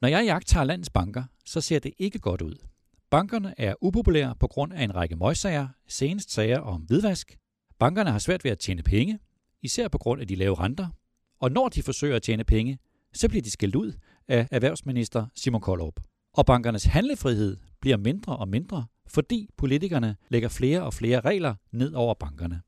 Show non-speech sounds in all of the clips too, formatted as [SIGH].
Når jeg jagter landets banker, så ser det ikke godt ud. Bankerne er upopulære på grund af en række møgssager, senest sager om hvidvask. Bankerne har svært ved at tjene penge, især på grund af de lave renter. Og når de forsøger at tjene penge, så bliver de skældt ud af erhvervsminister Simon Koldrup. Og bankernes handlefrihed bliver mindre og mindre, fordi politikerne lægger flere og flere regler ned over bankerne.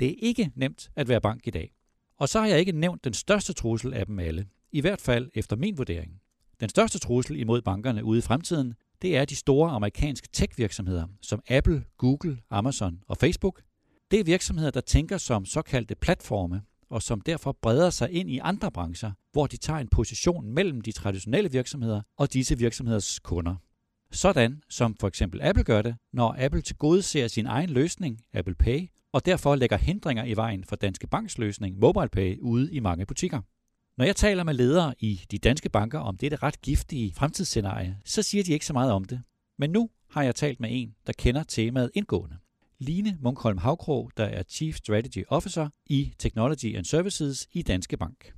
Det er ikke nemt at være bank i dag. Og så har jeg ikke nævnt den største trussel af dem alle, i hvert fald efter min vurdering. Den største trussel imod bankerne ude i fremtiden, det er de store amerikanske tech-virksomheder som Apple, Google, Amazon og Facebook. Det er virksomheder, der tænker som såkaldte platforme, og som derfor breder sig ind i andre brancher, hvor de tager en position mellem de traditionelle virksomheder og disse virksomheders kunder. Sådan som for eksempel Apple gør det, når Apple tilgodeser sin egen løsning, Apple Pay, og derfor lægger hindringer i vejen for Danske Banks løsning, MobilePay, ude i mange butikker. Når jeg taler med ledere i de danske banker om dette ret giftige fremtidsscenarie, så siger de ikke så meget om det. Men nu har jeg talt med en, der kender temaet indgående. Line Munkholm Havkrog, der er Chief Strategy Officer i Technology and Services i Danske Bank.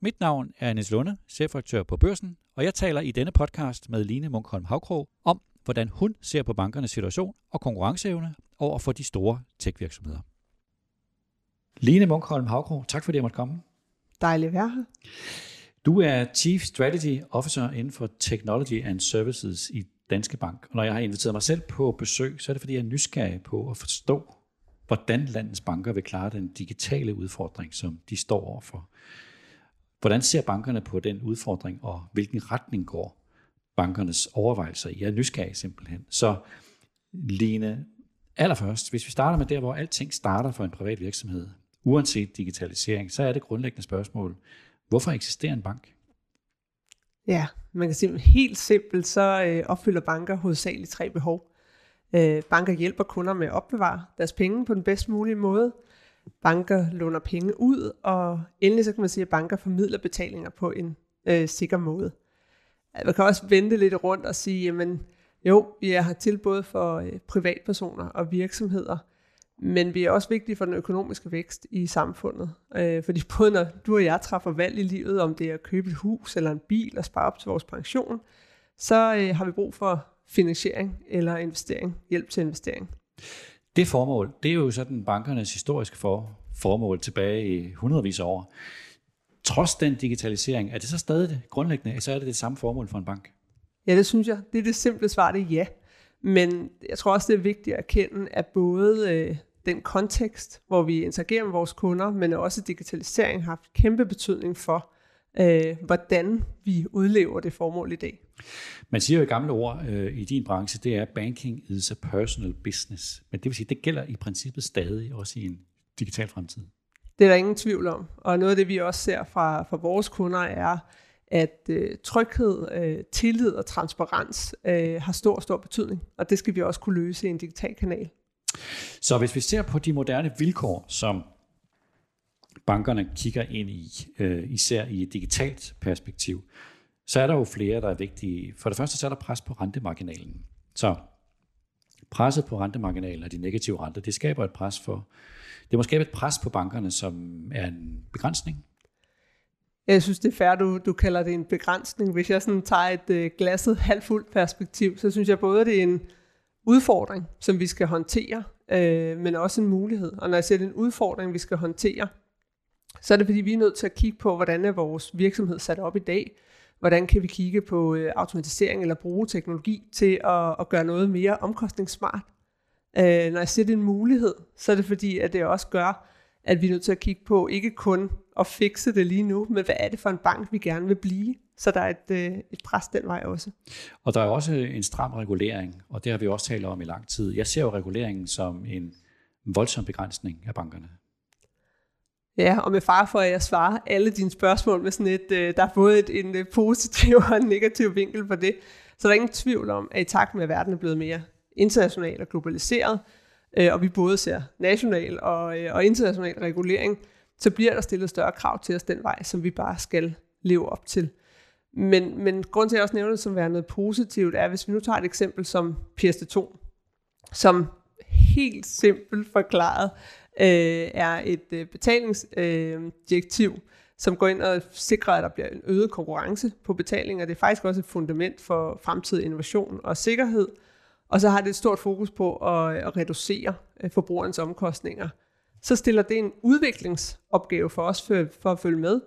Mit navn er Niels Lunde, chefredaktør på Børsen, og jeg taler i denne podcast med Line Munkholm Havkrog om, hvordan hun ser på bankernes situation og konkurrenceevne over for de store tech-virksomheder. Line Munkholm Havkrog, tak fordi jeg måtte komme. Dejligt at være her. Du er Chief Strategy Officer inden for Technology and Services i Danske Bank. Og når jeg har inviteret mig selv på besøg, så er det fordi, jeg er nysgerrig på at forstå, hvordan landets banker vil klare den digitale udfordring, som de står overfor. Hvordan ser bankerne på den udfordring, og hvilken retning går bankernes overvejelser i? Jeg er nysgerrig simpelthen. Så Line, allerførst, hvis vi starter med der, hvor alting starter for en privat virksomhed, uanset digitalisering, så er det grundlæggende spørgsmål, hvorfor eksisterer en bank? Ja, man kan sige helt simpelt, så øh, opfylder banker hovedsageligt tre behov. Øh, banker hjælper kunder med at opbevare deres penge på den bedst mulige måde. Banker låner penge ud, og endelig så kan man sige, at banker formidler betalinger på en øh, sikker måde. Man kan også vente lidt rundt og sige, jamen jo, vi har tilbud for øh, privatpersoner og virksomheder, men vi er også vigtige for den økonomiske vækst i samfundet. Øh, fordi [LAUGHS] både når du og jeg træffer valg i livet, om det er at købe et hus eller en bil og spare op til vores pension, så øh, har vi brug for finansiering eller investering, hjælp til investering. Det formål, det er jo sådan bankernes historiske for, formål tilbage i hundredvis af år. Trods den digitalisering, er det så stadig det grundlæggende, så er det det samme formål for en bank? Ja, det synes jeg. Det er det simple svar, det er ja. Men jeg tror også, det er vigtigt at erkende, at både øh, den kontekst, hvor vi interagerer med vores kunder, men også digitalisering har haft kæmpe betydning for, øh, hvordan vi udlever det formål i dag. Man siger jo i gamle ord øh, i din branche, det er banking is a personal business. Men det vil sige, det gælder i princippet stadig også i en digital fremtid. Det er der ingen tvivl om. Og noget af det, vi også ser fra, fra vores kunder, er, at øh, tryghed, øh, tillid og transparens øh, har stor, stor betydning. Og det skal vi også kunne løse i en digital kanal. Så hvis vi ser på de moderne vilkår, som bankerne kigger ind i, øh, især i et digitalt perspektiv, så er der jo flere, der er vigtige. For det første så er der pres på rentemarginalen. Så presset på rentemarginalen og de negative renter, det skaber et pres for, det må skabe et pres på bankerne, som er en begrænsning. Jeg synes, det er fair, du, du kalder det en begrænsning. Hvis jeg sådan tager et øh, glasset halvfuldt perspektiv, så synes jeg både, det er en udfordring, som vi skal håndtere, øh, men også en mulighed. Og når jeg siger, det er en udfordring, vi skal håndtere, så er det fordi, vi er nødt til at kigge på, hvordan er vores virksomhed sat op i dag. Hvordan kan vi kigge på øh, automatisering eller bruge teknologi til at, at gøre noget mere omkostningssmart. Øh, når jeg siger, det er en mulighed, så er det fordi, at det også gør, at vi er nødt til at kigge på ikke kun at fikse det lige nu, men hvad er det for en bank, vi gerne vil blive. Så der er et, øh, et pres den vej også. Og der er også en stram regulering, og det har vi også talt om i lang tid. Jeg ser jo reguleringen som en voldsom begrænsning af bankerne. Ja, og med far for, at jeg svarer alle dine spørgsmål med sådan et, øh, der er både et, en øh, positiv og en negativ vinkel på det. Så der er ingen tvivl om, at i takt med, at verden er blevet mere international og globaliseret, og vi både ser national og, og international regulering, så bliver der stillet større krav til os den vej, som vi bare skal leve op til. Men, men grund til, at jeg også nævner det som værende noget positivt, er, hvis vi nu tager et eksempel som PSD2, som helt simpelt forklaret øh, er et øh, betalingsdirektiv, øh, som går ind og sikrer, at der bliver en øget konkurrence på betalinger. Det er faktisk også et fundament for fremtidig innovation og sikkerhed. Og så har det et stort fokus på at, at reducere øh, forbrugerens omkostninger. Så stiller det en udviklingsopgave for os for, for at følge med.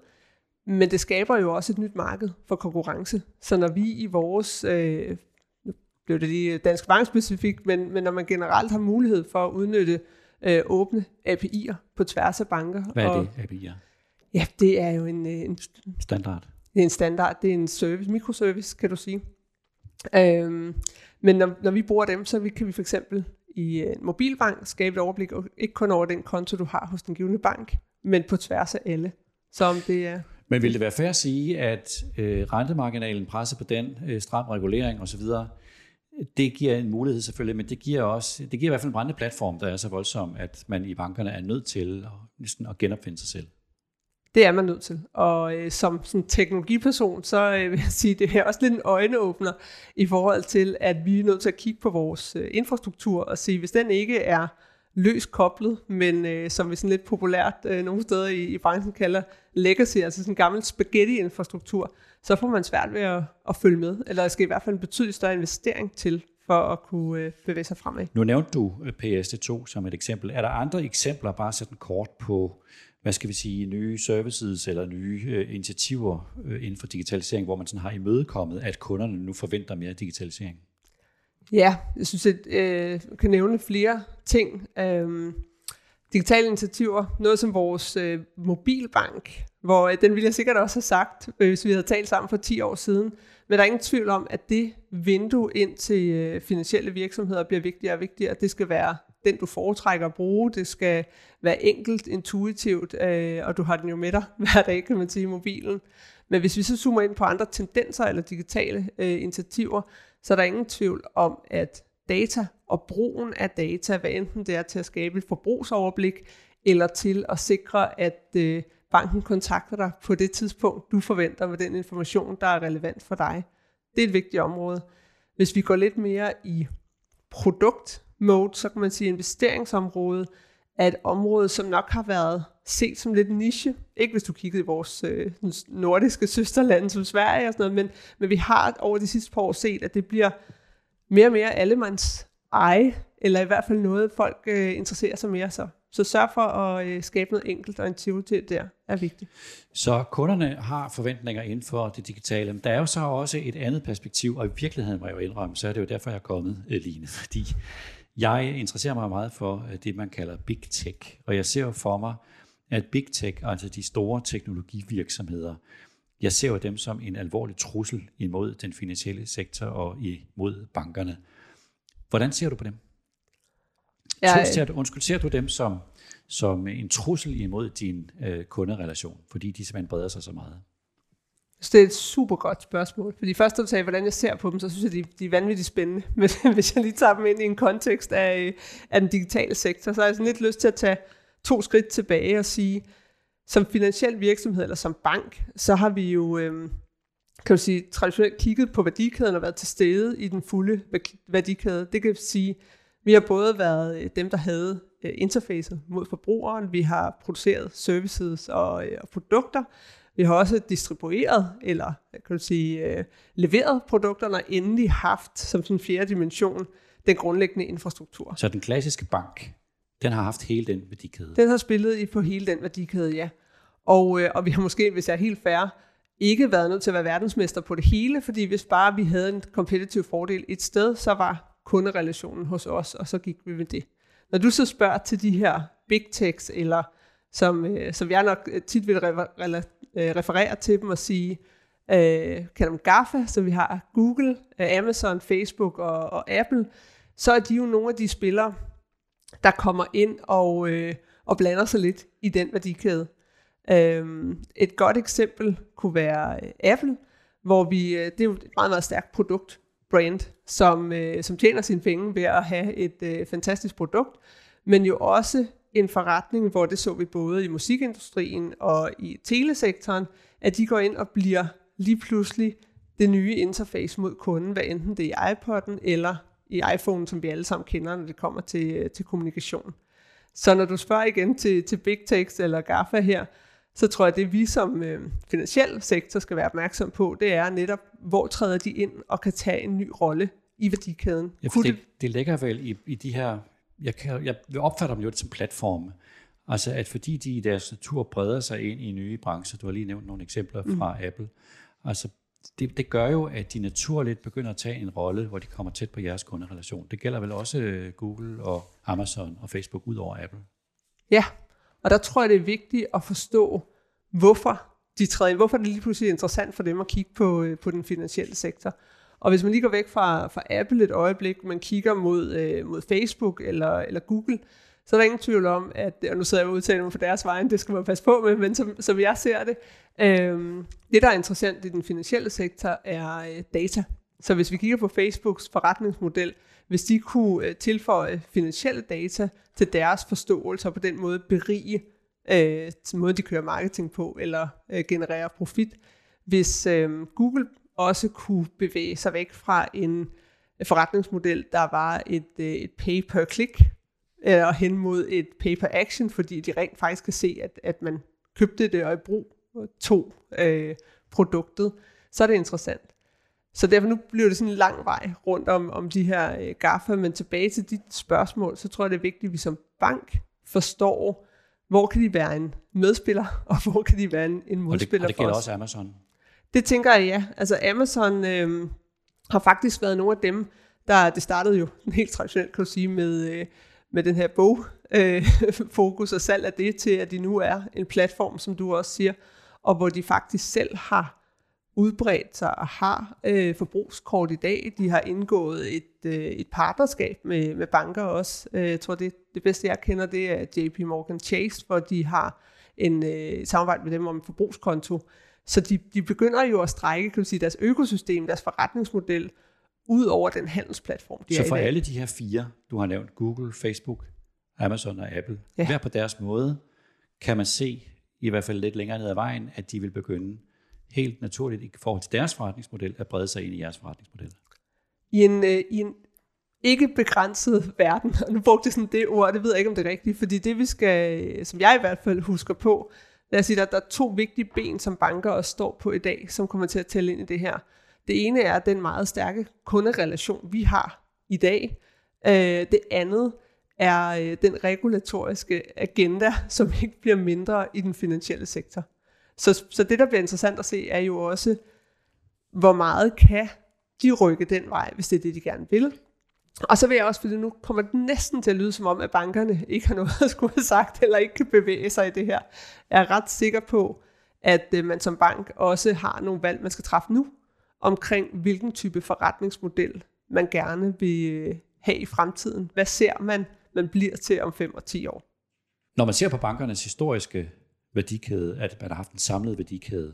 Men det skaber jo også et nyt marked for konkurrence. Så når vi i vores, øh, nu blev det lige dansk bank specifikt, men, men når man generelt har mulighed for at udnytte øh, åbne API'er på tværs af banker. Hvad er og, det, API'er? Ja, det er jo en, øh, en, Standard. det er en standard, det er en service, mikroservice, kan du sige. Øhm, men når, når vi bruger dem, så vi, kan vi for eksempel i en mobilbank skabe et overblik, ikke kun over den konto, du har hos den givende bank, men på tværs af alle. Så om det er... Men vil det være fair at sige, at øh, rentemarginalen presset på den, øh, stram regulering osv., det giver en mulighed selvfølgelig, men det giver også, det giver i hvert fald en brændende platform, der er så voldsom, at man i bankerne er nødt til at, næsten at genopfinde sig selv. Det er man nødt til. Og øh, som sådan teknologiperson, så øh, vil jeg sige, [LAUGHS] det er også lidt en øjneåbner i forhold til, at vi er nødt til at kigge på vores øh, infrastruktur og se, hvis den ikke er løs koblet, men øh, som vi sådan lidt populært øh, nogle steder i, i branchen kalder legacy, altså sådan en gammel spaghetti-infrastruktur, så får man svært ved at, at følge med, eller der skal i hvert fald en betydelig større investering til, for at kunne øh, bevæge sig fremad. Nu nævnte du øh, PSD2 som et eksempel. Er der andre eksempler, bare sådan kort på, hvad skal vi sige, nye services eller nye øh, initiativer øh, inden for digitalisering, hvor man sådan har imødekommet, at kunderne nu forventer mere digitalisering? Ja, jeg synes, at øh, kan nævne flere ting. Øhm, digitale initiativer, noget som vores øh, mobilbank, hvor øh, den ville jeg sikkert også have sagt, øh, hvis vi havde talt sammen for 10 år siden. Men der er ingen tvivl om, at det vindue ind til øh, finansielle virksomheder bliver vigtigere og vigtigere. Det skal være den, du foretrækker at bruge. Det skal være enkelt, intuitivt, øh, og du har den jo med dig [LAUGHS] hver dag, kan man sige, i mobilen. Men hvis vi så zoomer ind på andre tendenser eller digitale øh, initiativer, så der er ingen tvivl om, at data og brugen af data, hvad enten det er til at skabe et forbrugsoverblik, eller til at sikre, at øh, banken kontakter dig på det tidspunkt, du forventer med den information, der er relevant for dig. Det er et vigtigt område. Hvis vi går lidt mere i produktmode, så kan man sige, investeringsområdet er et område, som nok har været set som lidt niche. Ikke hvis du kiggede i vores øh, nordiske søsterlande som Sverige og sådan noget, men, men vi har over de sidste par år set, at det bliver mere og mere allemands eje, eller i hvert fald noget, folk øh, interesserer sig mere så. Så sørg for at øh, skabe noget enkelt og intuitivt der, er vigtigt. Så kunderne har forventninger inden for det digitale. Men der er jo så også et andet perspektiv, og i virkeligheden må jeg jo indrømme, så er det jo derfor, jeg er kommet, øh, Line, fordi jeg interesserer mig meget for øh, det, man kalder big tech. Og jeg ser for mig, at big tech, altså de store teknologivirksomheder, jeg ser jo dem som en alvorlig trussel imod den finansielle sektor og imod bankerne. Hvordan ser du på dem? Jeg, ser du, undskyld, ser du dem som, som en trussel imod din øh, kunderelation, fordi de simpelthen breder sig så meget? Det er et super godt spørgsmål. Fordi først du sagde, hvordan jeg ser på dem, så synes jeg, de, de er vanvittigt spændende. [LAUGHS] Men hvis jeg lige tager dem ind i en kontekst af, af den digitale sektor, så har jeg sådan lidt lyst til at tage to skridt tilbage og sige, som finansiel virksomhed eller som bank, så har vi jo øh, kan du sige, traditionelt kigget på værdikæden og været til stede i den fulde værdikæde. Det kan sige, vi har både været øh, dem, der havde øh, interfacet mod forbrugeren, vi har produceret services og, øh, og produkter, vi har også distribueret, eller kan du sige, leveret produkterne, og endelig haft som sådan fjerde dimension den grundlæggende infrastruktur. Så den klassiske bank, den har haft hele den værdikæde? Den har spillet i på hele den værdikæde, ja. Og, og vi har måske, hvis jeg er helt færre, ikke været nødt til at være verdensmester på det hele, fordi hvis bare vi havde en kompetitiv fordel et sted, så var kunderelationen hos os, og så gik vi med det. Når du så spørger til de her big techs, eller som, øh, som jeg nok øh, tit vil refer- øh, referere til dem og sige, øh, kalder dem GAFA, så vi har Google, øh, Amazon, Facebook og, og Apple, så er de jo nogle af de spillere, der kommer ind og, øh, og blander sig lidt i den værdikæde. Øh, et godt eksempel kunne være øh, Apple, hvor vi, øh, det er jo et meget, meget stærkt produkt, brand, som, øh, som tjener sine penge ved at have et øh, fantastisk produkt, men jo også en forretning, hvor det så vi både i musikindustrien og i telesektoren, at de går ind og bliver lige pludselig det nye interface mod kunden, hvad enten det er i iPod'en eller i iPhone, som vi alle sammen kender, når det kommer til, til kommunikation. Så når du spørger igen til, til Big Text eller GAFA her, så tror jeg, at det vi som øh, finansiel sektor skal være opmærksom på, det er netop, hvor træder de ind og kan tage en ny rolle i værdikæden. Ja, det, det ligger vel i, i de her, jeg, kan, jeg opfatter dem jo som platforme, altså at fordi de i deres natur breder sig ind i nye brancher, du har lige nævnt nogle eksempler fra mm. Apple, altså det, det gør jo, at de naturligt begynder at tage en rolle, hvor de kommer tæt på jeres kunderelation. Det gælder vel også øh, Google og Amazon og Facebook ud over Apple? Ja, og der tror jeg, det er vigtigt at forstå, hvorfor de træder ind. Hvorfor er det lige pludselig interessant for dem at kigge på, øh, på den finansielle sektor. Og hvis man lige går væk fra, fra Apple et øjeblik, man kigger mod, øh, mod Facebook eller, eller Google, så er der ingen tvivl om, at, og nu sidder jeg og udtaler mig for deres vejen, det skal man passe på med, men som, som jeg ser det, øh, det der er interessant i den finansielle sektor er øh, data. Så hvis vi kigger på Facebooks forretningsmodel, hvis de kunne øh, tilføje finansielle data til deres forståelse og på den måde berige øh, den måde, de kører marketing på eller øh, genererer profit, hvis øh, Google også kunne bevæge sig væk fra en forretningsmodel, der var et, øh, et pay per click, øh, og hen mod et pay per action, fordi de rent faktisk kan se, at, at man købte det og i brug to øh, produktet, så er det interessant. Så derfor nu bliver det sådan en lang vej rundt om, om de her øh, gaffer, men tilbage til dit spørgsmål, så tror jeg, det er vigtigt, at vi som bank forstår, hvor kan de være en medspiller, og hvor kan de være en, en modspiller og det, og det gælder også Amazon. Det tænker jeg, ja. Altså Amazon øh, har faktisk været nogle af dem, der, det startede jo [LAUGHS] helt traditionelt, kan du sige, med, øh, med den her bogfokus øh, [LAUGHS] og salg af det til, at de nu er en platform, som du også siger, og hvor de faktisk selv har udbredt sig og har øh, forbrugskort i dag. De har indgået et, øh, et partnerskab med, med banker også. Øh, jeg tror, det, det bedste, jeg kender, det er JP Morgan Chase, hvor de har en øh, samarbejde med dem om en forbrugskonto. Så de, de begynder jo at strække kan du sige, deres økosystem, deres forretningsmodel, ud over den handelsplatform, de Så for alle de her fire, du har nævnt, Google, Facebook, Amazon og Apple, ja. hver på deres måde, kan man se, i hvert fald lidt længere ned ad vejen, at de vil begynde helt naturligt i forhold til deres forretningsmodel at brede sig ind i jeres forretningsmodel? I en, øh, i en ikke begrænset verden, og [LAUGHS] nu brugte jeg sådan det ord, det ved jeg ikke, om det er rigtigt, fordi det vi skal, som jeg i hvert fald husker på, lad os sige, der, der er to vigtige ben, som banker også står på i dag, som kommer til at tælle ind i det her. Det ene er den meget stærke kunderelation, vi har i dag. Øh, det andet er øh, den regulatoriske agenda, som [LAUGHS] ikke bliver mindre i den finansielle sektor. Så, så det, der bliver interessant at se, er jo også, hvor meget kan de rykke den vej, hvis det er det, de gerne vil. Og så vil jeg også, fordi nu kommer det næsten til at lyde som om, at bankerne ikke har noget [LAUGHS] at skulle have sagt, eller ikke kan bevæge sig i det her. Jeg er ret sikker på, at øh, man som bank også har nogle valg, man skal træffe nu, omkring hvilken type forretningsmodel man gerne vil øh, have i fremtiden. Hvad ser man, man bliver til om 5 og 10 år? Når man ser på bankernes historiske værdikæde, at man har haft en samlet værdikæde.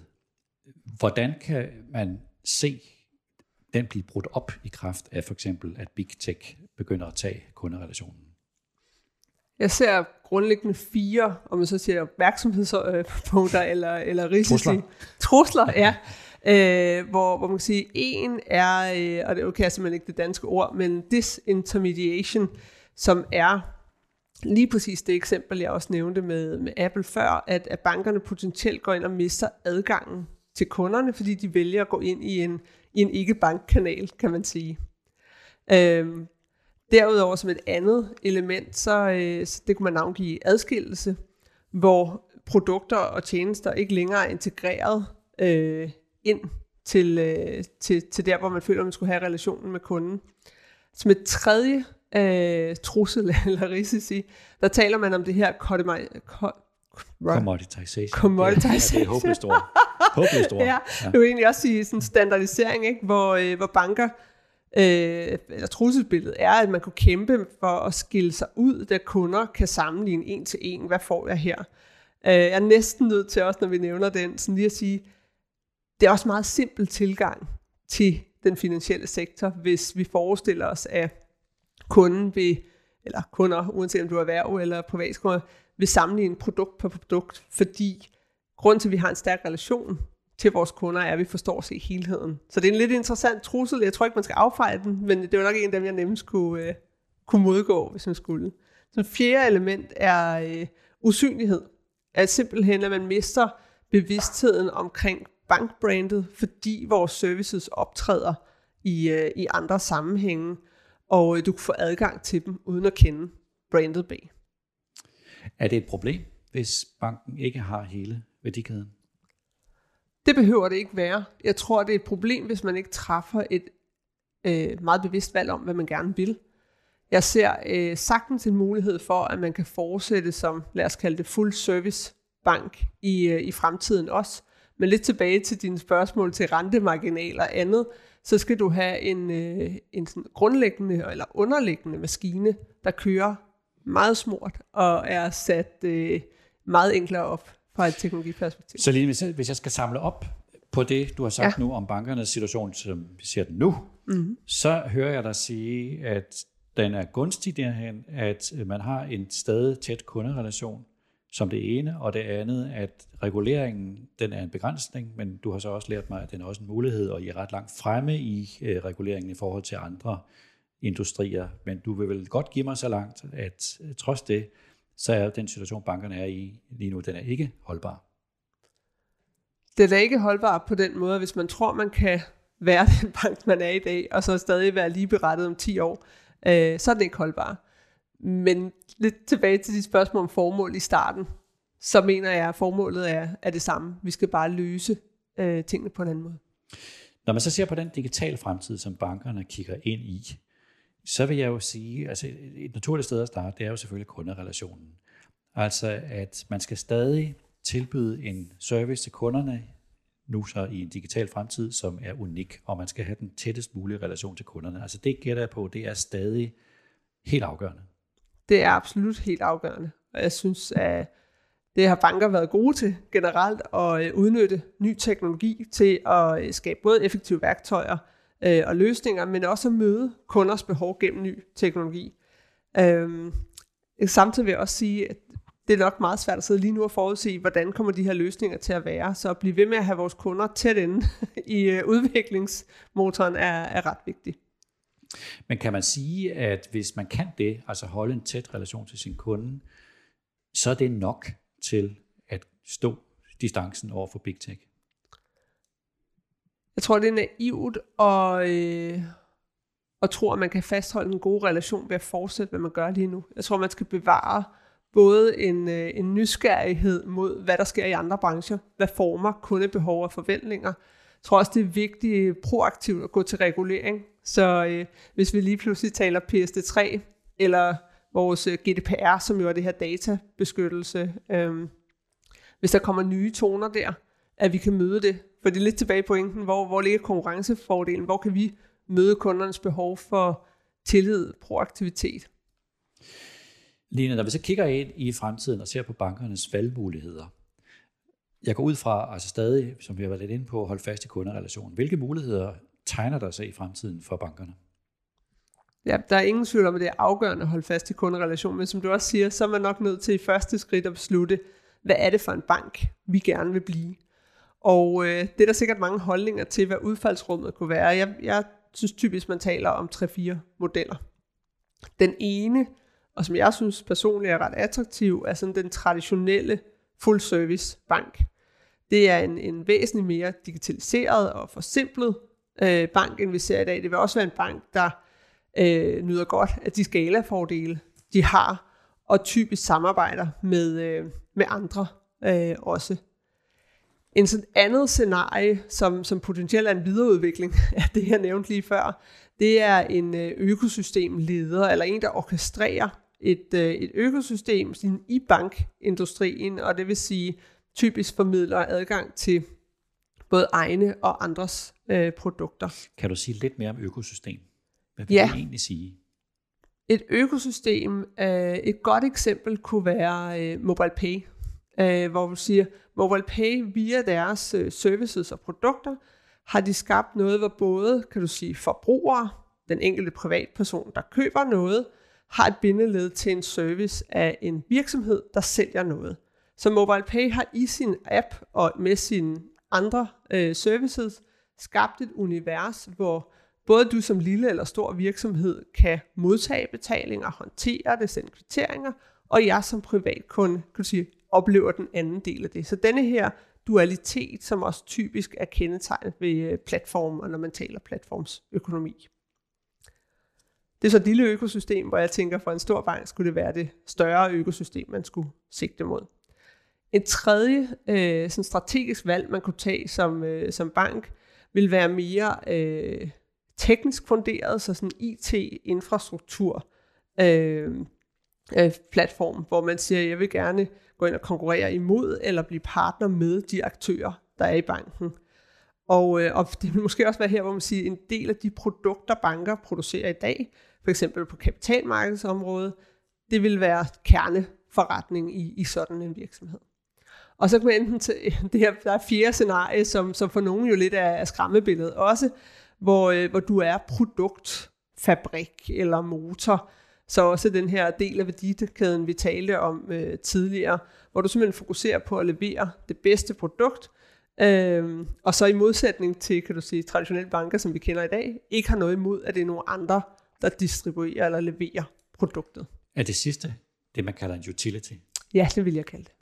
Hvordan kan man se den blive brudt op i kraft af for eksempel, at Big Tech begynder at tage kunderelationen? Jeg ser grundlæggende fire, om man så siger opmærksomhedspunkter [LAUGHS] eller, eller risici. Trusler. Trusler, ja. [LAUGHS] Øh, hvor, hvor man kan sige, en er, øh, og det okay, er simpelthen ikke det danske ord, men disintermediation, som er lige præcis det eksempel, jeg også nævnte med, med Apple før, at, at bankerne potentielt går ind og mister adgangen til kunderne, fordi de vælger at gå ind i en, i en ikke-bankkanal, kan man sige. Øhm, derudover som et andet element, så, øh, så det kunne man navngive adskillelse, hvor produkter og tjenester ikke længere er integreret øh, ind til, øh, til, til der, hvor man føler, man skulle have relationen med kunden. Som et tredje øh, trussel [LAUGHS] eller risici, der taler man om det her commoditization. Commoditization. Ja, det er håbløst ord. Håbløst ord. [LAUGHS] ja, ja. Det vil egentlig også sige sådan standardisering, ikke? Hvor, øh, hvor banker, øh, eller trusselsbilledet er, at man kunne kæmpe for at skille sig ud, da kunder kan sammenligne en til en, hvad får jeg her? Øh, jeg er næsten nødt til også, når vi nævner den, sådan lige at sige, det er også meget simpel tilgang til den finansielle sektor, hvis vi forestiller os, at kunden vil, eller kunder, uanset om du er erhverv eller privatkunder, vil sammenligne produkt på produkt, fordi grunden til, at vi har en stærk relation til vores kunder, er, at vi forstår sig i helheden. Så det er en lidt interessant trussel. Jeg tror ikke, man skal affeje den, men det er nok en af dem, jeg nemmest kunne, øh, kunne modgå, hvis man skulle. Så fjerde element er øh, usynlighed. er simpelthen, at man mister bevidstheden omkring bankbrandet, fordi vores services optræder i, øh, i andre sammenhænge, og øh, du kan få adgang til dem uden at kende brandet bag. Er det et problem, hvis banken ikke har hele værdikæden? Det behøver det ikke være. Jeg tror, det er et problem, hvis man ikke træffer et øh, meget bevidst valg om, hvad man gerne vil. Jeg ser øh, sagtens en mulighed for, at man kan fortsætte som, lad os kalde det, full service bank i, øh, i fremtiden også. Men lidt tilbage til dine spørgsmål til rentemarginaler og andet, så skal du have en, øh, en sådan grundlæggende eller underliggende maskine, der kører meget smurt og er sat øh, meget enklere op fra et teknologiperspektiv. Så lige hvis jeg, skal samle op på det, du har sagt ja. nu om bankernes situation, som vi ser den nu, mm-hmm. så hører jeg dig sige, at den er gunstig derhen, at man har en stadig tæt kunderelation, som det ene, og det andet, at reguleringen, den er en begrænsning, men du har så også lært mig, at den er også en mulighed, og I er ret langt fremme i øh, reguleringen i forhold til andre industrier, men du vil vel godt give mig så langt, at øh, trods det, så er den situation, bankerne er i lige nu, den er ikke holdbar. Den er ikke holdbar på den måde, hvis man tror, man kan være [LAUGHS] den bank, man er i dag, og så stadig være lige berettet om 10 år, øh, så er den ikke holdbar. Men lidt tilbage til de spørgsmål om formål i starten, så mener jeg, at formålet er, er det samme. Vi skal bare løse øh, tingene på en anden måde. Når man så ser på den digitale fremtid, som bankerne kigger ind i, så vil jeg jo sige, altså et naturligt sted at starte, det er jo selvfølgelig kunderelationen. Altså at man skal stadig tilbyde en service til kunderne, nu så i en digital fremtid, som er unik, og man skal have den tættest mulige relation til kunderne. Altså det gætter jeg på, det er stadig helt afgørende. Det er absolut helt afgørende. Og jeg synes, at det har banker været gode til generelt at øh, udnytte ny teknologi til at øh, skabe både effektive værktøjer øh, og løsninger, men også at møde kunders behov gennem ny teknologi. Øh, samtidig vil jeg også sige, at det er nok meget svært at sidde lige nu og forudse, hvordan kommer de her løsninger til at være. Så at blive ved med at have vores kunder tæt inde [LAUGHS] i øh, udviklingsmotoren er, er ret vigtigt. Men kan man sige, at hvis man kan det, altså holde en tæt relation til sin kunde, så er det nok til at stå distancen over for Big Tech? Jeg tror, det er naivt at, øh, at tro, at man kan fastholde en god relation ved at fortsætte, hvad man gør lige nu. Jeg tror, man skal bevare både en, øh, en nysgerrighed mod, hvad der sker i andre brancher, hvad former kundebehov og forventninger. Jeg tror også, det er vigtigt øh, proaktivt at gå til regulering. Så øh, hvis vi lige pludselig taler PSD3, eller vores øh, GDPR, som jo er det her databeskyttelse, øh, hvis der kommer nye toner der, at vi kan møde det. For det er lidt tilbage på pointen, hvor, hvor ligger konkurrencefordelen? Hvor kan vi møde kundernes behov for tillid, proaktivitet? Line, når vi så kigger ind i fremtiden og ser på bankernes valgmuligheder, jeg går ud fra, altså stadig, som vi har været lidt inde på, at holde fast i kunderelationen. Hvilke muligheder tegner der sig i fremtiden for bankerne? Ja, der er ingen tvivl om, at det er afgørende at holde fast i kunderelationen, men som du også siger, så er man nok nødt til i første skridt at beslutte, hvad er det for en bank, vi gerne vil blive. Og øh, det er der sikkert mange holdninger til, hvad udfaldsrummet kunne være. Jeg, jeg synes typisk, man taler om 3-4 modeller. Den ene, og som jeg synes personligt er ret attraktiv, er sådan den traditionelle full service bank. Det er en, en væsentlig mere digitaliseret og forsimplet øh, bank, end vi ser i dag. Det vil også være en bank, der øh, nyder godt af de skalafordele, de har, og typisk samarbejder med, øh, med andre øh, også. En sådan andet scenarie, som, som potentielt er en videreudvikling [LAUGHS] af det, jeg nævnte lige før, det er en øh, økosystemleder, eller en, der orkestrerer et, øh, et økosystem i bankindustrien, og det vil sige typisk formidler adgang til både egne og andres øh, produkter. Kan du sige lidt mere om økosystem? Hvad vil ja. det egentlig sige? Et økosystem, øh, et godt eksempel kunne være øh, MobilePay, øh, hvor man siger, MobilePay via deres øh, services og produkter, har de skabt noget, hvor både, kan du sige, forbrugere, den enkelte privatperson, der køber noget, har et bindeled til en service af en virksomhed, der sælger noget. Så MobilePay har i sin app og med sine andre øh, services skabt et univers, hvor både du som lille eller stor virksomhed kan modtage betalinger, håndtere det, sende kvitteringer, og jeg som privatkunde kan du sige, oplever den anden del af det. Så denne her dualitet, som også typisk er kendetegnet ved øh, platform, og når man taler platformsøkonomi. Det er så et lille økosystem, hvor jeg tænker, for en stor bank skulle det være det større økosystem, man skulle sigte mod. En tredje øh, sådan strategisk valg, man kunne tage som, øh, som bank, vil være mere øh, teknisk funderet, så sådan IT-infrastruktur øh, øh, platform, hvor man siger, jeg vil gerne gå ind og konkurrere imod, eller blive partner med de aktører, der er i banken. Og, øh, og det vil måske også være her, hvor man siger, en del af de produkter, banker producerer i dag, for eksempel på kapitalmarkedsområdet, det vil være kerneforretning i, i sådan en virksomhed. Og så kan man enten til [LAUGHS] det her, der er fjerde scenarie, som, som for nogen jo lidt er, er skræmmebilledet også, hvor, øh, hvor du er produktfabrik eller motor, så også den her del af værdikæden, vi talte om øh, tidligere, hvor du simpelthen fokuserer på at levere det bedste produkt, øh, og så i modsætning til, kan du sige, traditionelle banker, som vi kender i dag, ikke har noget imod, at det er nogle andre, der distribuerer eller leverer produktet. Er det sidste det, man kalder en utility? Ja, det vil jeg kalde det.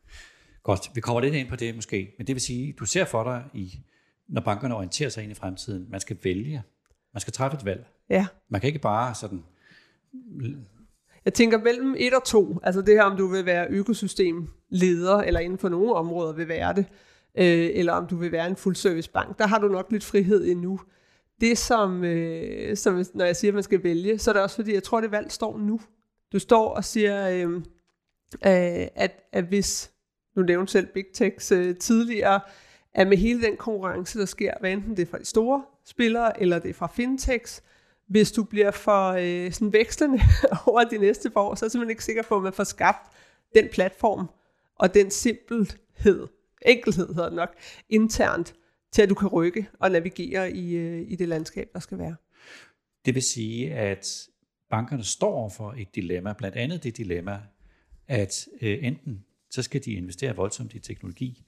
Godt, vi kommer lidt ind på det måske, men det vil sige, du ser for dig, i, når bankerne orienterer sig ind i fremtiden, man skal vælge, man skal træffe et valg. Ja. Man kan ikke bare sådan jeg tænker mellem et og to, altså det her, om du vil være økosystemleder, eller inden for nogle områder vil være det, øh, eller om du vil være en fuld bank, der har du nok lidt frihed endnu. Det som, øh, som, når jeg siger, at man skal vælge, så er det også fordi, jeg tror, det valg står nu. Du står og siger, øh, øh, at, at hvis, nu nævnte selv Big Techs øh, tidligere, at med hele den konkurrence, der sker, hvad enten det er fra de store spillere, eller det er fra fintechs, hvis du bliver for øh, sådan vekslende [LAUGHS] over de næste par år, så er jeg simpelthen ikke sikker på, at man får skabt den platform og den simpelhed, enkelhed hedder det nok, internt, til at du kan rykke og navigere i, øh, i det landskab, der skal være. Det vil sige, at bankerne står for et dilemma, blandt andet det dilemma, at øh, enten så skal de investere voldsomt i teknologi,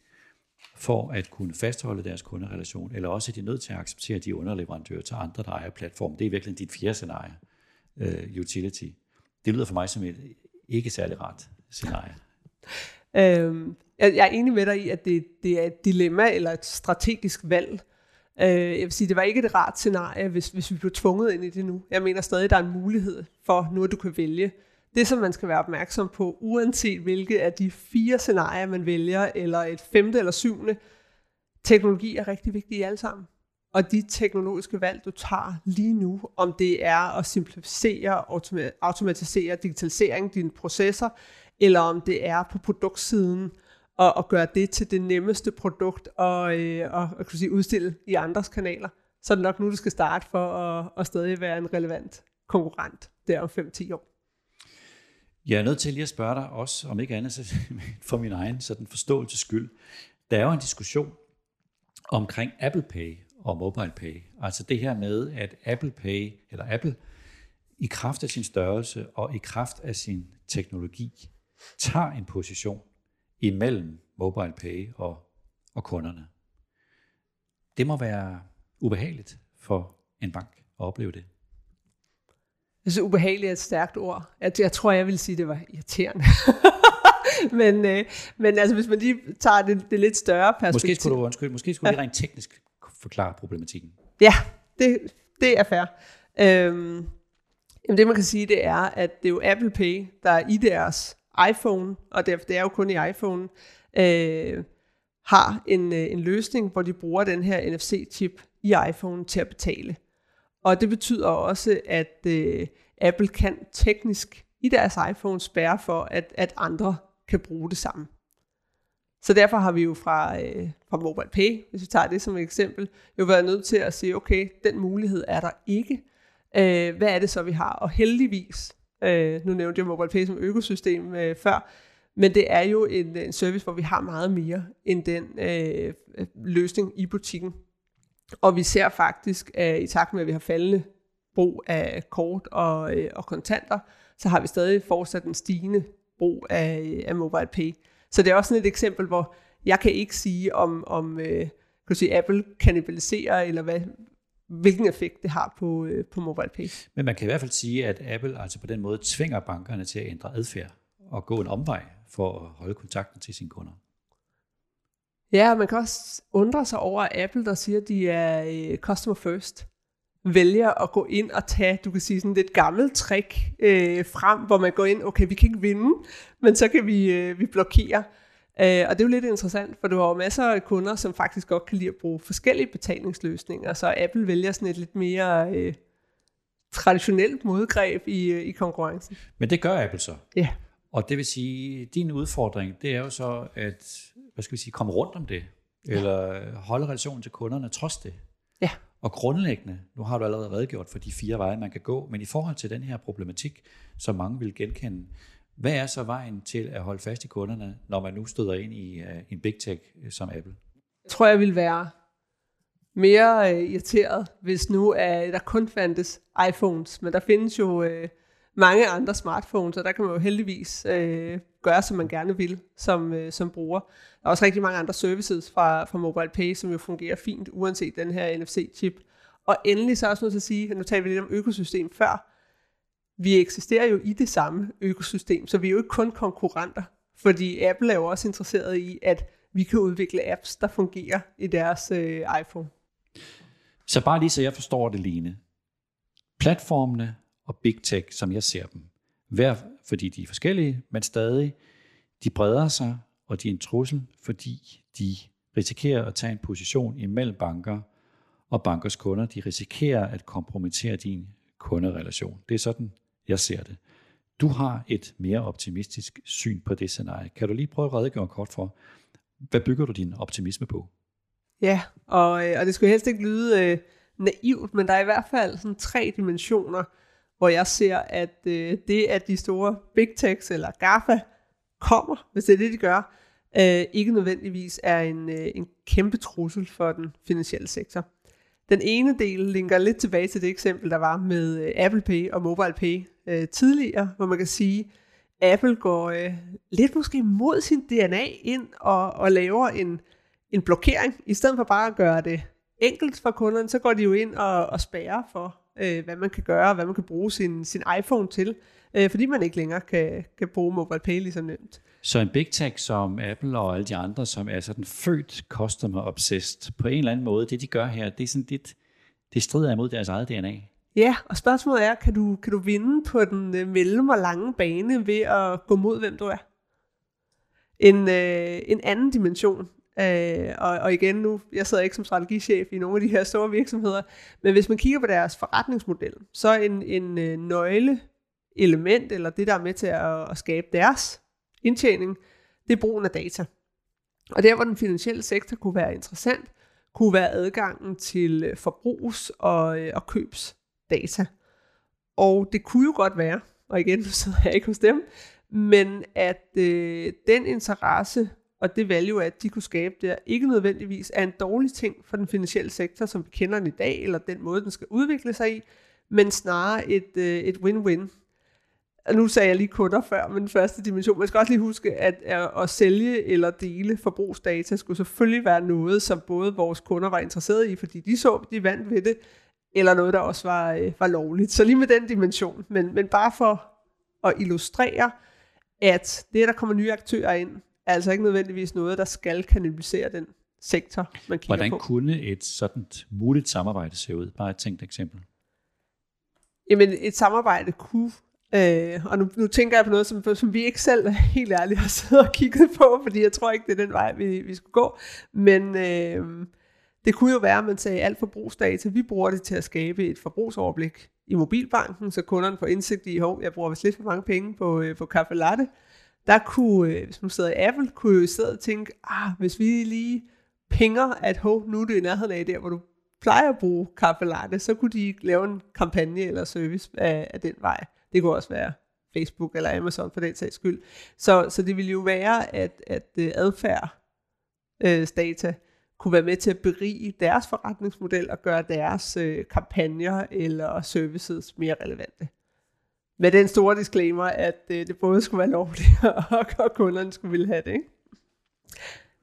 for at kunne fastholde deres kunderelation, eller også er de nødt til at acceptere de underleverandører til andre, der ejer platformen. Det er virkelig dit fjerde scenarie, uh, utility. Det lyder for mig som et ikke særlig rart scenarie. Øhm, jeg, jeg er enig med dig i, at det, det er et dilemma eller et strategisk valg. Øh, jeg vil sige, det var ikke et rart scenarie, hvis, hvis vi blev tvunget ind i det nu. Jeg mener stadig, der er en mulighed for nu, at du kan vælge det, som man skal være opmærksom på, uanset hvilke af de fire scenarier, man vælger, eller et femte eller syvende, teknologi er rigtig vigtig i alle sammen. Og de teknologiske valg, du tager lige nu, om det er at simplificere, automatisere, digitalisering dine processer, eller om det er på produktsiden, og, og gøre det til det nemmeste produkt, og, øh, og, og kan sige, udstille i andres kanaler, så er det nok nu, du skal starte for at, at stadig være en relevant konkurrent der om 5-10 år. Jeg er nødt til lige at spørge dig også, om ikke andet så [LAUGHS] for min egen sådan forståelse skyld. Der er jo en diskussion omkring Apple Pay og Mobile Pay. Altså det her med, at Apple Pay, eller Apple, i kraft af sin størrelse og i kraft af sin teknologi, tager en position imellem Mobile Pay og, og kunderne. Det må være ubehageligt for en bank at opleve det. Jeg synes, ubehageligt er et stærkt ord. Jeg, jeg tror, jeg vil sige, at det var irriterende. [LAUGHS] men, øh, men altså, hvis man lige tager det, det lidt større perspektiv. Måske skulle du, undskyld, måske skulle ja. rent teknisk forklare problematikken. Ja, det, det er fair. Øhm, jamen det man kan sige, det er, at det er jo Apple Pay, der er i deres iPhone, og det, det er jo kun i iPhone, øh, har en, øh, en løsning, hvor de bruger den her NFC-chip i iPhone til at betale. Og det betyder også, at øh, Apple kan teknisk i deres iPhone spærre for, at, at andre kan bruge det samme. Så derfor har vi jo fra, øh, fra MobilePay, hvis vi tager det som et eksempel, jo været nødt til at sige, okay, den mulighed er der ikke. Øh, hvad er det så, vi har? Og heldigvis, øh, nu nævnte jeg MobilePay som økosystem øh, før, men det er jo en, en service, hvor vi har meget mere end den øh, løsning i butikken, og vi ser faktisk, at i takt med, at vi har faldende brug af kort og, øh, og kontanter, så har vi stadig fortsat en stigende brug af, øh, af mobile pay. Så det er også sådan et eksempel, hvor jeg kan ikke sige, om, om øh, kan du sige, Apple kanibaliserer, eller hvad, hvilken effekt det har på, øh, på mobile pay. Men man kan i hvert fald sige, at Apple altså på den måde tvinger bankerne til at ændre adfærd og gå en omvej for at holde kontakten til sine kunder. Ja, man kan også undre sig over Apple, der siger, at de er øh, customer first. Vælger at gå ind og tage, du kan sige sådan lidt gammelt trick øh, frem, hvor man går ind, okay, vi kan ikke vinde, men så kan vi, øh, vi blokere. Øh, og det er jo lidt interessant, for du har jo masser af kunder, som faktisk godt kan lide at bruge forskellige betalingsløsninger, så Apple vælger sådan et lidt mere øh, traditionelt modgreb i, øh, i konkurrencen. Men det gør Apple så. Ja. Og det vil sige, din udfordring, det er jo så at, hvad skal vi sige, komme rundt om det, ja. eller holde relationen til kunderne trods det. Ja. Og grundlæggende, nu har du allerede redegjort for de fire veje, man kan gå, men i forhold til den her problematik, som mange vil genkende, hvad er så vejen til at holde fast i kunderne, når man nu støder ind i uh, en big tech øh, som Apple? Jeg tror, jeg vil være mere uh, irriteret, hvis nu uh, der kun fandtes iPhones, men der findes jo uh, mange andre smartphones, og der kan man jo heldigvis øh, gøre, som man gerne vil som, øh, som bruger. Der er også rigtig mange andre services fra, fra MobilePay, som jo fungerer fint, uanset den her NFC-chip. Og endelig så er jeg også nødt til at sige, at nu taler vi lidt om økosystem før, vi eksisterer jo i det samme økosystem, så vi er jo ikke kun konkurrenter, fordi Apple er jo også interesseret i, at vi kan udvikle apps, der fungerer i deres øh, iPhone. Så bare lige så jeg forstår det, Line. Platformene og Big Tech, som jeg ser dem, hver fordi de er forskellige, men stadig, de breder sig, og de er en trussel, fordi de risikerer at tage en position imellem banker og bankers kunder. De risikerer at kompromittere din kunderelation. Det er sådan, jeg ser det. Du har et mere optimistisk syn på det scenarie. Kan du lige prøve at redegøre kort for, hvad bygger du din optimisme på? Ja, og, øh, og det skulle helst ikke lyde øh, naivt, men der er i hvert fald sådan tre dimensioner, hvor jeg ser, at øh, det, at de store big techs eller GAFA kommer, hvis det er det, de gør, øh, ikke nødvendigvis er en, øh, en kæmpe trussel for den finansielle sektor. Den ene del linker lidt tilbage til det eksempel, der var med øh, Apple Pay og Mobile Pay øh, tidligere, hvor man kan sige, Apple går øh, lidt måske mod sin DNA ind og, og laver en, en blokering. I stedet for bare at gøre det enkelt for kunderne, så går de jo ind og, og spærrer for, øh, hvad man kan gøre, og hvad man kan bruge sin, sin iPhone til, øh, fordi man ikke længere kan, kan bruge Mobile Pay lige så nemt. Så en big tech som Apple og alle de andre, som er sådan født customer obsessed, på en eller anden måde, det de gør her, det er sådan lidt, det strider imod deres eget DNA. Ja, og spørgsmålet er, kan du, kan du vinde på den øh, mellem- og lange bane ved at gå mod, hvem du er? En, øh, en anden dimension, øh, og, og igen nu, jeg sidder ikke som strategichef i nogle af de her store virksomheder, men hvis man kigger på deres forretningsmodel, så en, en øh, nøgle element, eller det der er med til at, at skabe deres indtjening, det er brugen af data. Og der, hvor den finansielle sektor kunne være interessant, kunne være adgangen til øh, forbrugs- og, øh, og købsdata. Og det kunne jo godt være, og igen, nu sidder jeg ikke hos dem, men at øh, den interesse og det value, at de kunne skabe der, ikke nødvendigvis er en dårlig ting for den finansielle sektor, som vi kender den i dag, eller den måde, den skal udvikle sig i, men snarere et, øh, et win-win nu sagde jeg lige kunder før, men den første dimension. Man skal også lige huske, at at sælge eller dele forbrugsdata skulle selvfølgelig være noget, som både vores kunder var interesserede i, fordi de så, de vandt ved det, eller noget, der også var, øh, var lovligt. Så lige med den dimension. Men, men bare for at illustrere, at det, der kommer nye aktører ind, er altså ikke nødvendigvis noget, der skal kanalisere den sektor, man kigger Hvordan på. Hvordan kunne et sådan muligt samarbejde se ud? Bare et tænkt eksempel. Jamen, et samarbejde kunne Øh, og nu, nu tænker jeg på noget, som, som vi ikke selv [LAUGHS] helt ærligt har siddet og kigget på, fordi jeg tror ikke, det er den vej, vi, vi skulle gå. Men øh, det kunne jo være, at man sagde, alt forbrugsdata, vi bruger det til at skabe et forbrugsoverblik i mobilbanken, så kunderne får indsigt i, at jeg bruger vist lidt for mange penge på, øh, på kaffe latte. Der kunne, øh, hvis man sidder i Apple, kunne jo sidde og tænke, ah, hvis vi lige pinger, at hov, nu er det i nærheden af der, hvor du plejer at bruge kaffe latte, så kunne de lave en kampagne eller service af, af den vej. Det kunne også være Facebook eller Amazon for den sags skyld. Så, så det ville jo være, at, at adfærdsdata adfærd øh, data kunne være med til at berige deres forretningsmodel og gøre deres øh, kampagner eller services mere relevante. Med den store disclaimer, at øh, det både skulle være lovligt, [LAUGHS] og, og kunderne skulle ville have det. Ikke?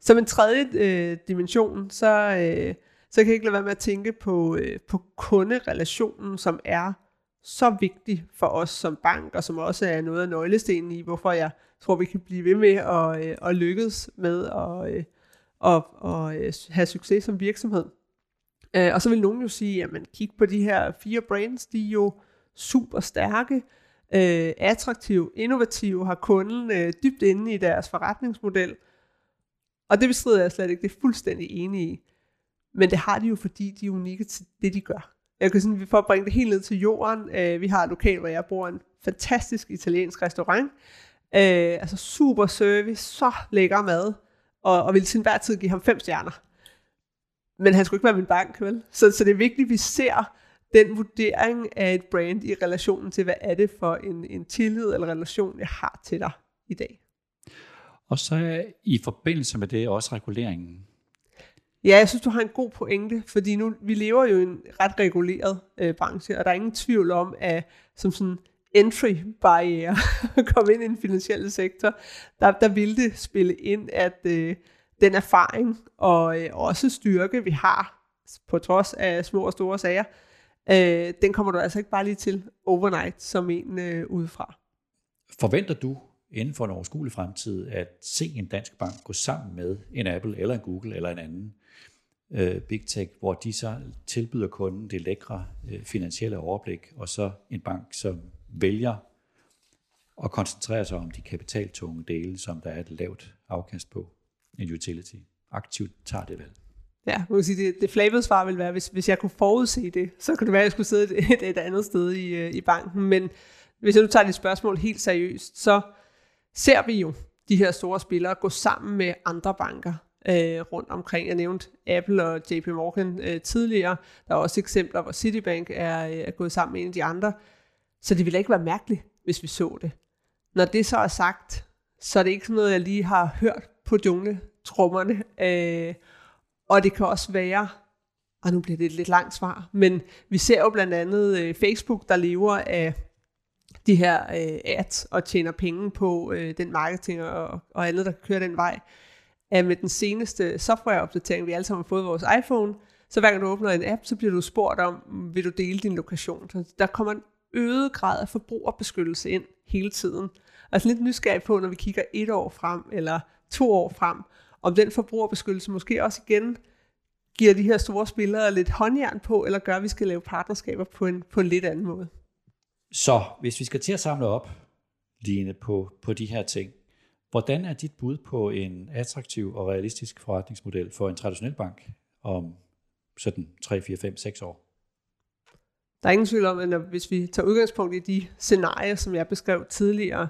Som en tredje øh, dimension, så, øh, så kan jeg ikke lade være med at tænke på, øh, på kunderelationen, som er så vigtig for os som bank, og som også er noget af nøglestenen i, hvorfor jeg tror, vi kan blive ved med at, øh, at lykkes med at, øh, at, at øh, have succes som virksomhed. Øh, og så vil nogen jo sige, jamen kig på de her fire brands, de er jo super stærke, øh, attraktive, innovative, har kunden øh, dybt inde i deres forretningsmodel. Og det bestrider jeg slet ikke, det er fuldstændig enig i. Men det har de jo, fordi de er unikke til det, de gør. Jeg kan sådan, vi får bringe det helt ned til jorden. Øh, vi har et lokal, hvor jeg bor en fantastisk italiensk restaurant. Øh, altså super service, så lækker mad, og, og vil til enhver tid give ham fem stjerner. Men han skulle ikke være min bank, vel? Så, så det er vigtigt, at vi ser den vurdering af et brand i relationen til, hvad er det for en, en tillid eller relation, jeg har til dig i dag. Og så i forbindelse med det også reguleringen. Ja, jeg synes, du har en god pointe, fordi nu, vi lever jo i en ret reguleret øh, branche, og der er ingen tvivl om, at som sådan entry barriere [LAUGHS] at komme ind i den finansielle sektor, der, der vil det spille ind, at øh, den erfaring og øh, også styrke, vi har på trods af små og store sager, øh, den kommer du altså ikke bare lige til overnight som en øh, udefra. Forventer du inden for en overskuelig fremtid at se en dansk bank gå sammen med en Apple eller en Google eller en anden øh, big tech, hvor de så tilbyder kunden det lækre øh, finansielle overblik, og så en bank, som vælger at koncentrere sig om de kapitaltunge dele, som der er et lavt afkast på, en utility. Aktivt tager det valg. Ja, man kan sige, det, det flabede svar vil være, hvis, hvis jeg kunne forudse det, så kunne det være, at jeg skulle sidde et, et, et andet sted i, øh, i banken. Men hvis jeg nu tager dit spørgsmål helt seriøst, så ser vi jo de her store spillere gå sammen med andre banker øh, rundt omkring. Jeg nævnte Apple og JP Morgan øh, tidligere. Der er også eksempler, hvor Citibank er, øh, er gået sammen med en af de andre. Så det ville ikke være mærkeligt, hvis vi så det. Når det så er sagt, så er det ikke sådan noget, jeg lige har hørt på jungletrummerne. Øh, og det kan også være, og nu bliver det et lidt langt svar, men vi ser jo blandt andet øh, Facebook, der lever af de her øh, ads og tjener penge på øh, den marketing og, og andet, der kører den vej. At med den seneste softwareopdatering, vi alle sammen har fået vores iPhone, så hver gang du åbner en app, så bliver du spurgt om, vil du dele din lokation? Så der kommer en øget grad af forbrugerbeskyttelse ind hele tiden. Altså lidt nysgerrig på, når vi kigger et år frem, eller to år frem, om den forbrugerbeskyttelse måske også igen giver de her store spillere lidt håndjern på, eller gør, at vi skal lave partnerskaber på en, på en lidt anden måde. Så hvis vi skal til at samle op, Line, på, på de her ting, hvordan er dit bud på en attraktiv og realistisk forretningsmodel for en traditionel bank om sådan 3, 4, 5, 6 år? Der er ingen tvivl om, at når, hvis vi tager udgangspunkt i de scenarier, som jeg beskrev tidligere,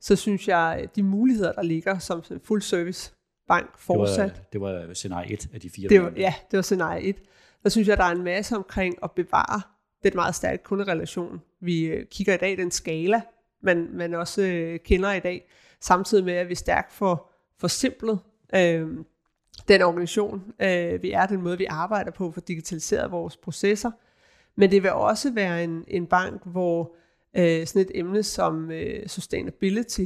så synes jeg, at de muligheder, der ligger som full service bank fortsat. Det var, det var scenarie 1 af de fire. Det var, ja, det var scenarie 1. Der synes jeg, der er en masse omkring at bevare den meget stærke kunderelation. Vi øh, kigger i dag den skala, man, man også øh, kender i dag, samtidig med, at vi stærkt får forsimplet øh, den organisation, øh, vi er, den måde, vi arbejder på, for digitaliseret vores processer. Men det vil også være en, en bank, hvor øh, sådan et emne som øh, sustainability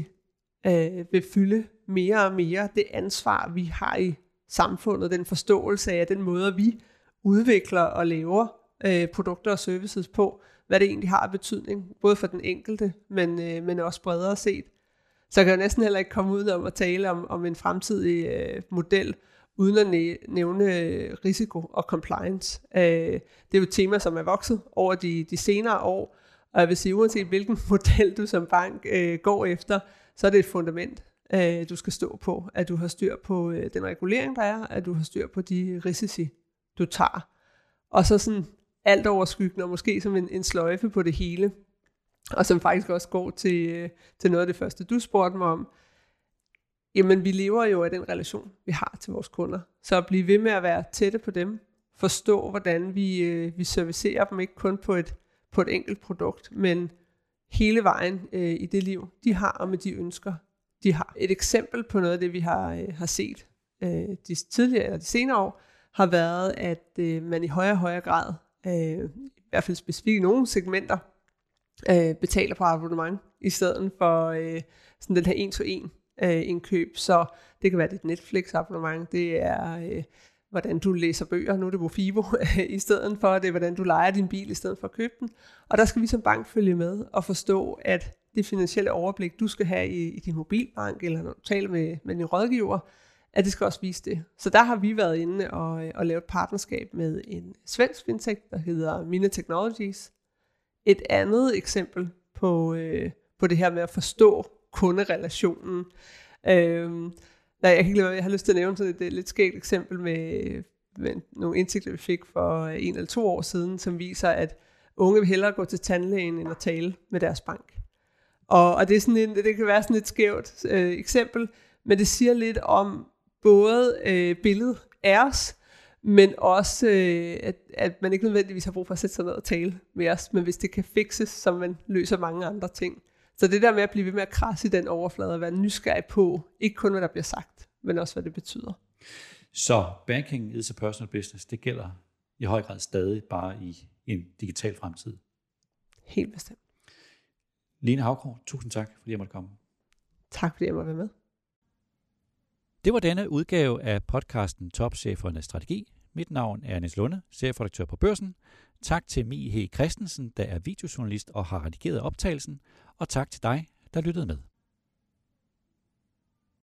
øh, vil fylde mere og mere det ansvar, vi har i samfundet, den forståelse af den måde, vi udvikler og laver øh, produkter og services på, hvad det egentlig har af betydning, både for den enkelte, men, øh, men også bredere set. Så jeg kan jo næsten heller ikke komme ud om at tale om, om en fremtidig øh, model, uden at nævne øh, risiko og compliance. Øh, det er jo et tema, som er vokset over de, de senere år, og jeg vil sige, uanset hvilken [LAUGHS] model du som bank øh, går efter, så er det et fundament, øh, du skal stå på. At du har styr på øh, den regulering, der er, at du har styr på de risici, du tager. Og så sådan alt overskyggende, og måske som en, en sløjfe på det hele, og som faktisk også går til, øh, til noget af det første, du spurgte mig om, jamen vi lever jo af den relation, vi har til vores kunder. Så at blive ved med at være tætte på dem, forstå, hvordan vi, øh, vi servicerer dem, ikke kun på et, på et enkelt produkt, men hele vejen øh, i det liv, de har, og med de ønsker, de har. Et eksempel på noget af det, vi har, øh, har set øh, de tidligere eller de senere år, har været, at øh, man i højere og højere grad, øh, i hvert fald specifikt i nogle segmenter, øh, betaler på abonnement, i stedet for øh, sådan den her en-to-en øh, indkøb. Så det kan være dit Netflix abonnement, det er øh, hvordan du læser bøger, nu er det Mofibo, [LAUGHS] i stedet for, det er hvordan du leger din bil, i stedet for at købe den. Og der skal vi som bank følge med og forstå, at det finansielle overblik, du skal have i, i din mobilbank, eller når du taler med, med din rådgiver, at det skal også vise det. Så der har vi været inde og, og lavet et partnerskab med en svensk fintech, der hedder Mine Technologies. Et andet eksempel på, øh, på det her med at forstå kunderelationen. Øh, nej, jeg kan ikke lade, jeg har lyst til at nævne sådan et, et lidt skægt eksempel med, med nogle indsigter, vi fik for en eller to år siden, som viser, at unge vil hellere gå til tandlægen, end at tale med deres bank. Og, og det, er sådan en, det kan være sådan et skævt øh, eksempel, men det siger lidt om både øh, billedet af os, men også, øh, at, at man ikke nødvendigvis har brug for at sætte sig ned og tale med os, men hvis det kan fikses, så man løser mange andre ting. Så det der med at blive ved med at krasse i den overflade og være nysgerrig på, ikke kun hvad der bliver sagt, men også hvad det betyder. Så banking is a personal business, det gælder i høj grad stadig bare i en digital fremtid. Helt bestemt. Line Havgaard, tusind tak, fordi jeg måtte komme. Tak fordi jeg måtte være med. Det var denne udgave af podcasten Topchefernes Strategi. Mit navn er Niels Lunde, chefredaktør på Børsen. Tak til Mie H. Christensen, der er videojournalist og har redigeret optagelsen. Og tak til dig, der lyttede med.